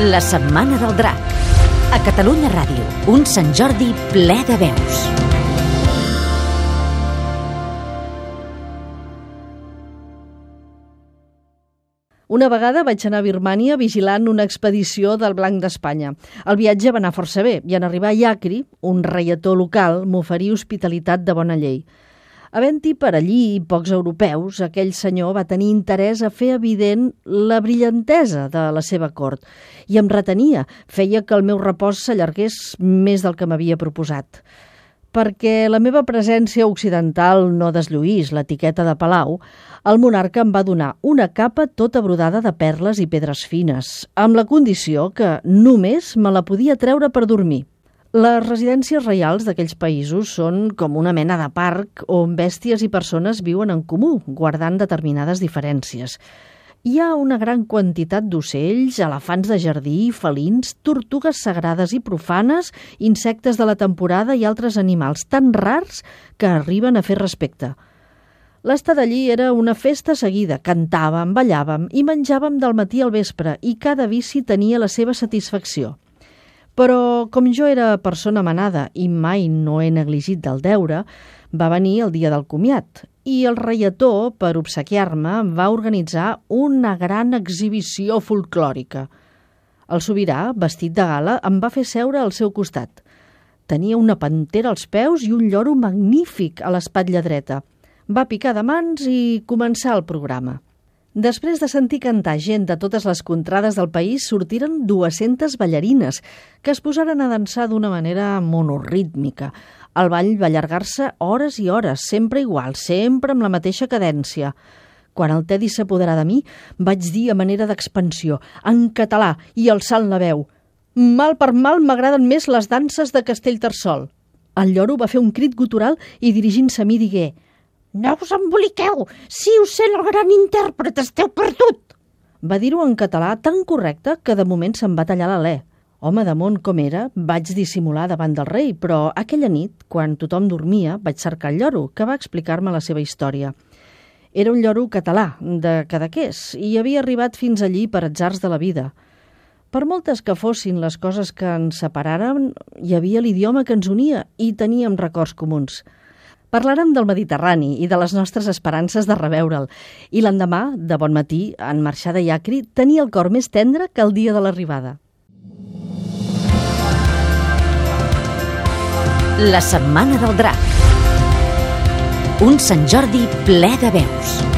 La Setmana del Drac. A Catalunya Ràdio, un Sant Jordi ple de veus. Una vegada vaig anar a Birmània vigilant una expedició del Blanc d'Espanya. El viatge va anar força bé i en arribar a Iacri, un reietó local m'oferí hospitalitat de bona llei. Havent-hi per allí pocs europeus, aquell senyor va tenir interès a fer evident la brillantesa de la seva cort i em retenia, feia que el meu repòs s'allargués més del que m'havia proposat. Perquè la meva presència occidental no deslluís l'etiqueta de Palau, el monarca em va donar una capa tota brodada de perles i pedres fines, amb la condició que només me la podia treure per dormir. Les residències reials d'aquells països són com una mena de parc on bèsties i persones viuen en comú, guardant determinades diferències. Hi ha una gran quantitat d'ocells, elefants de jardí, felins, tortugues sagrades i profanes, insectes de la temporada i altres animals tan rars que arriben a fer respecte. L'estada allí era una festa seguida. Cantàvem, ballàvem i menjàvem del matí al vespre i cada vici tenia la seva satisfacció. Però, com jo era persona manada i mai no he negligit del deure, va venir el dia del comiat i el reietó, per obsequiar-me, va organitzar una gran exhibició folclòrica. El sobirà, vestit de gala, em va fer seure al seu costat. Tenia una pantera als peus i un lloro magnífic a l'espatlla dreta. Va picar de mans i començar el programa. Després de sentir cantar gent de totes les contrades del país, sortiren 200 ballarines que es posaren a dansar d'una manera monorítmica. El ball va allargar-se hores i hores, sempre igual, sempre amb la mateixa cadència. Quan el Tedi s'apoderà de mi, vaig dir a manera d'expansió, en català i alçant la veu, «Mal per mal m'agraden més les danses de Castellterçol». El lloro va fer un crit gutural i dirigint-se a mi digué no us emboliqueu! Si us sent el gran intèrpret, esteu perdut! Va dir-ho en català tan correcte que de moment se'n va tallar l'alè. Home de món com era, vaig dissimular davant del rei, però aquella nit, quan tothom dormia, vaig cercar el lloro, que va explicar-me la seva història. Era un lloro català, de Cadaqués, i havia arribat fins allí per atzars de la vida. Per moltes que fossin les coses que ens separaren, hi havia l'idioma que ens unia i teníem records comuns – Parlarem del Mediterrani i de les nostres esperances de reveure'l. I l'endemà, de bon matí, en marxar de Iacri, tenia el cor més tendre que el dia de l'arribada. La Setmana del Drac. Un Sant Jordi ple de veus.